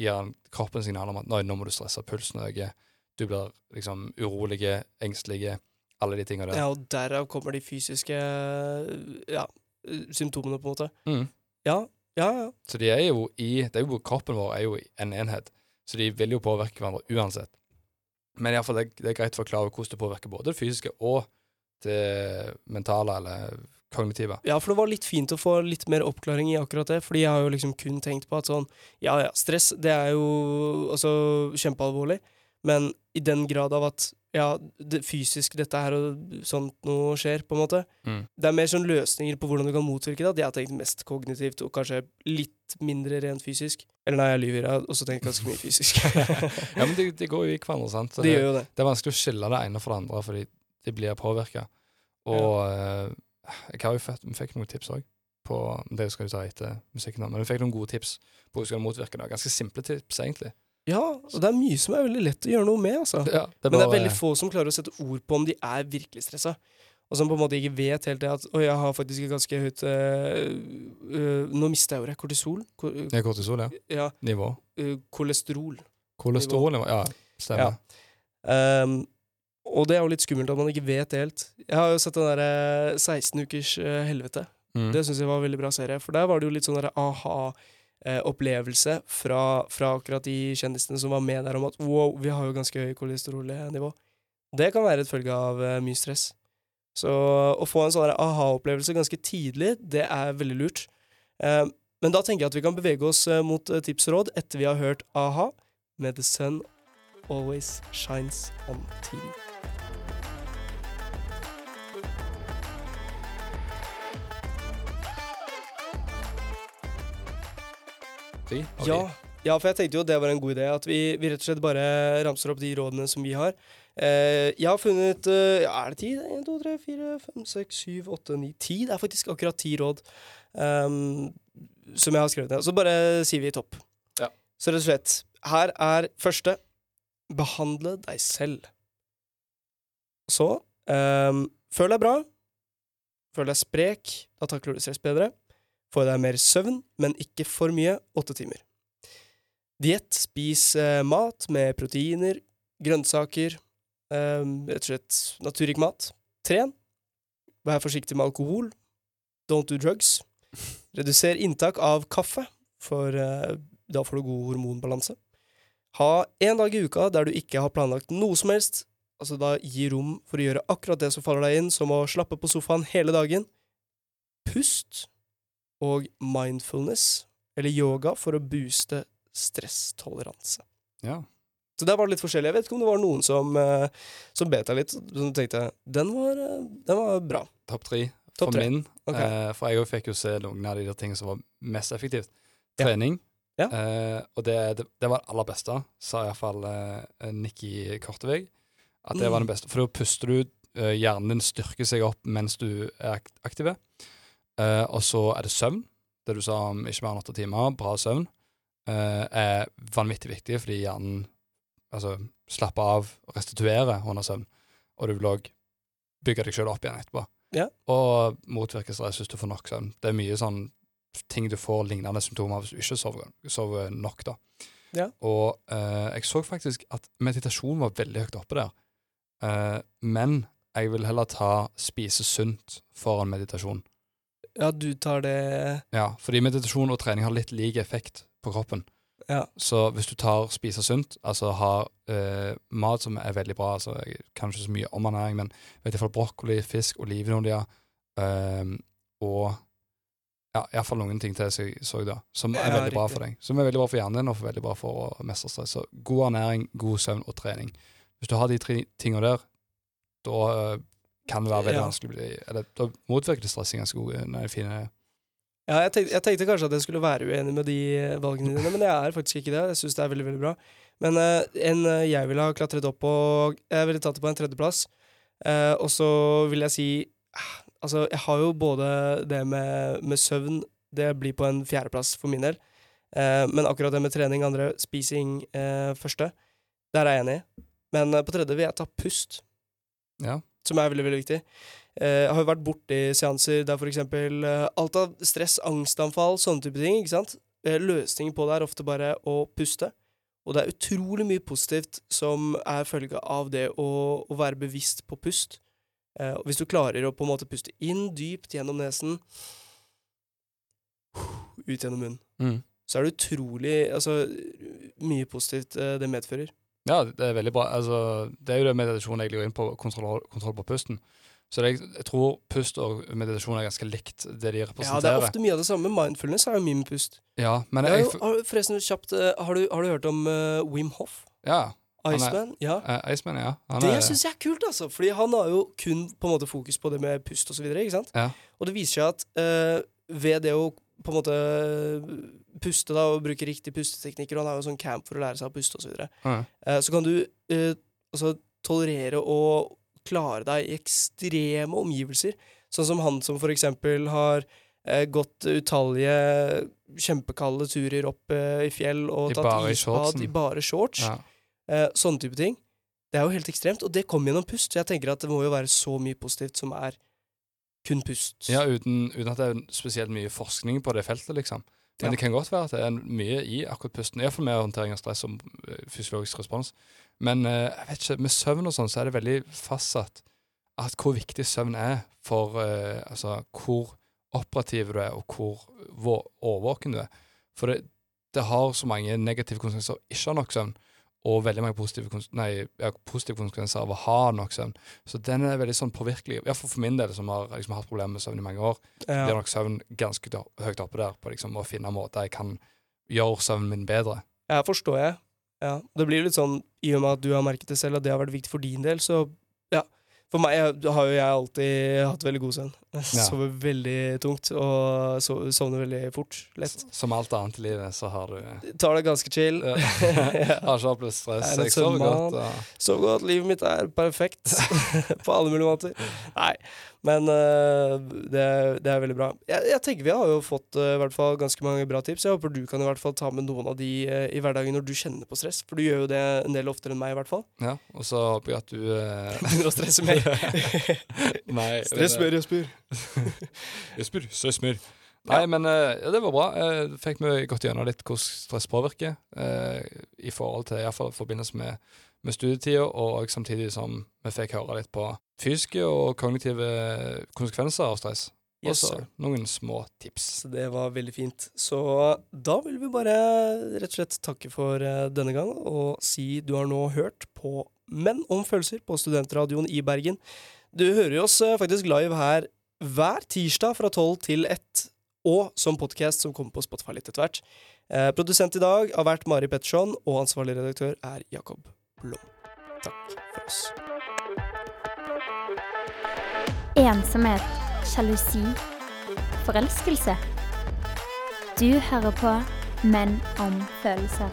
gir han kroppen signal om at nei, nå må du stresse, pulsen øker, du blir liksom urolig, engstelig, alle de tingene der. Ja, og derav kommer de fysiske ja, symptomene, på en måte. Mm. Ja, ja, ja. Så de er jo i det er jo, Kroppen vår er jo en enhet, så de vil jo påvirke hverandre uansett. Men i fall, det, det er greit å forklare hvordan det påvirker både det fysiske og det mentale eller kognitive. Ja, for det var litt fint å få litt mer oppklaring i akkurat det. Fordi jeg har jo liksom kun tenkt på at sånn Ja ja, stress, det er jo altså kjempealvorlig. Men i den grad av at ja, det, fysisk dette her og sånt noe skjer, på en måte. Mm. Det er mer sånn løsninger på hvordan du kan motvirke det. At jeg har tenkt mest kognitivt og kanskje litt mindre rent fysisk. Eller nei, jeg lyver. Jeg har også tenkt ganske mye fysisk. Ja, men det, det går jo i hverandre, sant. Så De det, gjør jo det. det er vanskelig å skille det ene fra det andre, fordi de blir påvirka. Og eh, jeg har jo fått, fikk noen tips òg. Det skal vi ta etter musikken, men vi fikk noen gode tips på hvordan vi skal motvirke det. Ganske simple tips, egentlig. Ja, og det er mye som er veldig lett å gjøre noe med, altså. Ja, det Men det er veldig få som klarer å sette ord på om de er virkelig stressa. Og som på en måte ikke vet helt det at Og jeg har faktisk et ganske høyt øh, øh, Nå mista jeg ordet. Kortisol? Ko, Det er kortisol, ja. ja, Nivå. øh, kolesterol. Kolesterolnivå. Ja, stemmer. Ehm, og det er jo litt skummelt at man ikke vet det helt. Jeg har jo sett den derre 16 ukers øh, helvete. Mm. Det syns jeg var en veldig bra serie. For der var det jo litt sånn derre aha-opplevelse fra, fra akkurat de kjendisene som var med der om at wow, vi har jo ganske høy kolesterolnivå. Det kan være et følge av eh, mye stress. Så å få en sånn aha-opplevelse ganske tidlig, det er veldig lurt. Eh, men da tenker jeg at vi kan bevege oss eh, mot eh, tips og råd etter vi har hørt a-ha med The Sun Always Shines On TV. Ti? Ja, ja, for jeg tenkte jo det var en god idé. At vi, vi rett og slett bare ramser opp de rådene som vi har. Eh, jeg har funnet eh, Er det ti? 1, 2, 3, 4, 5, 6, 7, 8, 9 10. Det er faktisk akkurat ti råd um, som jeg har skrevet ned. Så bare sier vi topp. Ja. Så rett og slett Her er første. Behandle deg selv. Så um, føl deg bra. Føl deg sprek. Da takler du stress bedre. Få deg mer søvn, men ikke for mye. Åtte timer. Diett. Spis eh, mat med proteiner, grønnsaker, ehm, rett og slett naturrik mat. Tren. Vær forsiktig med alkohol. Don't do drugs. Reduser inntak av kaffe, for eh, da får du god hormonbalanse. Ha én dag i uka der du ikke har planlagt noe som helst. Altså da gi rom for å gjøre akkurat det som faller deg inn, som å slappe på sofaen hele dagen. Pust og mindfulness, eller yoga, for å booste stresstoleranse. Ja. Så der var det litt forskjellig. Jeg vet ikke om det var noen som, eh, som bet deg litt, som tenkte den var, eh, den var bra. Topp tre for tre. min. Ok. Eh, for jeg òg fikk jo se noen av de tingene som var mest effektivt. Trening. Ja. Eh, og det, det, det var det aller beste, sa iallfall eh, Nikki Kortevig. At det var Mm. det beste. For da puster du, eh, hjernen din styrker seg opp mens du er ak- aktiv. Eh, og så er det søvn. Det du sa om ikke mer enn åtte timer, bra søvn, eh, er vanvittig viktig fordi hjernen altså, slapper av og restituerer under søvn. Og du vil òg bygge deg sjøl opp igjen etterpå. Ja. Og motvirke stress hvis du får nok søvn. Det er mye sånn ting du får lignende symptomer hvis du ikke sover, sover nok, da. Ja. Og eh, jeg så faktisk at meditasjon var veldig høyt oppe der. Eh, men jeg vil heller ta spise sunt foran meditasjon. Ja, du tar det Ja, fordi meditasjon og trening har litt lik effekt på kroppen. Ja. Så hvis du tar spise sunt, altså har eh, mat som er veldig bra altså kanskje så mye om ernæring, men vet iallfall brokkoli, fisk, olivenolje eh, og ja, iallfall noen ting til jeg så da, som er Ja, veldig bra for deg. Som er veldig bra for hjernen din, og for veldig bra for å mestre stress. Så god ernæring, god søvn og trening. Hvis du har de tre tingene der, da eh, kan det være veldig Ja. vanskelig Eller da motvirker det stressing ganske god. når det finner Ja, jeg tenkte, jeg tenkte kanskje at jeg skulle være uenig med de eh, valgene dine, men jeg er faktisk ikke det. Jeg syns det er veldig veldig bra. Men uh, en jeg ville ha klatret opp på Jeg ville tatt det på en tredjeplass. Uh, og så vil jeg si ah, Altså, jeg har jo både det med, med søvn Det blir på en fjerdeplass for min del. Eh, men akkurat det med trening, andre, spising, eh, første, der er jeg enig. Men eh, på tredje vil jeg ta pust Ja. som er veldig veldig viktig. Eh, jeg har jo vært borti seanser der for eksempel eh, alt av stress, angstanfall, sånne type ting, ikke sant? Løsningen på det er ofte bare å puste. Og det er utrolig mye positivt som er følge av det å, å være bevisst på pust. Eh, hvis du klarer å på en måte puste inn dypt gjennom nesen, ut gjennom munnen, Mm. så er det utrolig Altså, mye positivt eh, det medfører. Ja, det er veldig bra. Altså, det er jo det meditasjon egentlig går inn på, kontroll, kontroll på pusten. Så det, jeg tror pust og meditasjon er ganske likt det de representerer. Ja, det er ofte mye av det samme. Mindfulness er jo mye med pust. Ja, men Jeg jeg, har, forresten, kjapt, eh, har, du, har du hørt om uh, Wim Hoff? ja, Iceman? Ja. Uh, Iceman, ja. Han Det syns jeg er kult, altså. Fordi han har jo kun på en måte fokus på det med pust og så videre, ikke sant? Ja. Og det viser seg at uh, ved det å på en måte puste da, og bruke riktige pusteteknikker, og han har jo sånn camp for å lære seg å puste og så videre, Ja. uh, så kan du altså tolerere å klare deg i ekstreme omgivelser. Sånn som han som for eksempel har gått utallige kjempekalde turer opp i fjell og I tatt isbad i bare shorts. ja. Eh, sånne type ting. Det er jo helt ekstremt, og det kommer gjennom pust. Så jeg tenker at det må jo være så mye positivt som er kun pust. ja uten, uten at det er spesielt mye forskning på det feltet, liksom. Men Ja. det kan godt være at det er mye i akkurat pusten. Iallfall med håndtering av stress og eh, fysiologisk respons. Men eh, jeg vet ikke, med søvn og sånn, så er det veldig fastsatt at hvor viktig søvn er for eh, altså hvor operativ du er, og hvor overvåken du er. For det, det har så mange negative konsekvenser å ikke ha nok søvn, og veldig mange positive, nei, ja, positive konsekvenser av å ha nok søvn. Så den er veldig sånn påvirkelig. Iallfall for min del, som har liksom, hatt problemer med søvn i mange år Ja. blir nok søvn ganske høyt oppe der på liksom, å finne måter jeg kan gjøre søvnen min bedre. Ja, forstår jeg. Ja. Det blir litt sånn, i og med at du har merket det selv, at det har vært viktig for din del, så ja. For meg jeg, har jo jeg alltid hatt veldig god søvn. Ja. sover veldig tungt, og so sovner veldig fort. Lett. Som alt annet i livet, så har du Tar det ganske chill. ja. Har ikke opplevd stress. Er Jeg sover godt. Og... Sover godt. Livet mitt er perfekt på alle mulige måter. Nei. Men uh, det, det er veldig bra. Jeg, jeg tenker vi har jo fått uh, i hvert fall ganske mange bra tips. Jeg håper du kan i hvert fall ta med noen av de uh, i hverdagen når du kjenner på stress. For du gjør jo det en del oftere enn meg, i hvert fall. Ja, og så håper jeg at du Begynner å stresse mer. Nei, Stress mer, Jesper. Jesper, stress mer. Nei, men eh, ja, det var bra. Uh, fikk vi gått gjennom litt hvordan stress påvirker, eh, i forhold til, i hvert fall i forbindelse med, med studietida, og samtidig som vi fikk høre litt på fysiske og kognitive konsekvenser av stress. Og så noen små tips. Så det var veldig fint. Så da vil vi bare rett og slett takke for eh, denne gang, og si du har nå hørt på Menn om følelser på Studentradioen i Bergen. Du hører oss eh, faktisk live her hver tirsdag fra 12 til 1, og som podkast som kommer på Spotify litt etter hvert. Eh, produsent i dag har vært Mari Petterson, og ansvarlig redaktør er Jakob Blom. Takk for oss. Ensomhet, sjalusi, forelskelse. Du hører på Menn om følelser.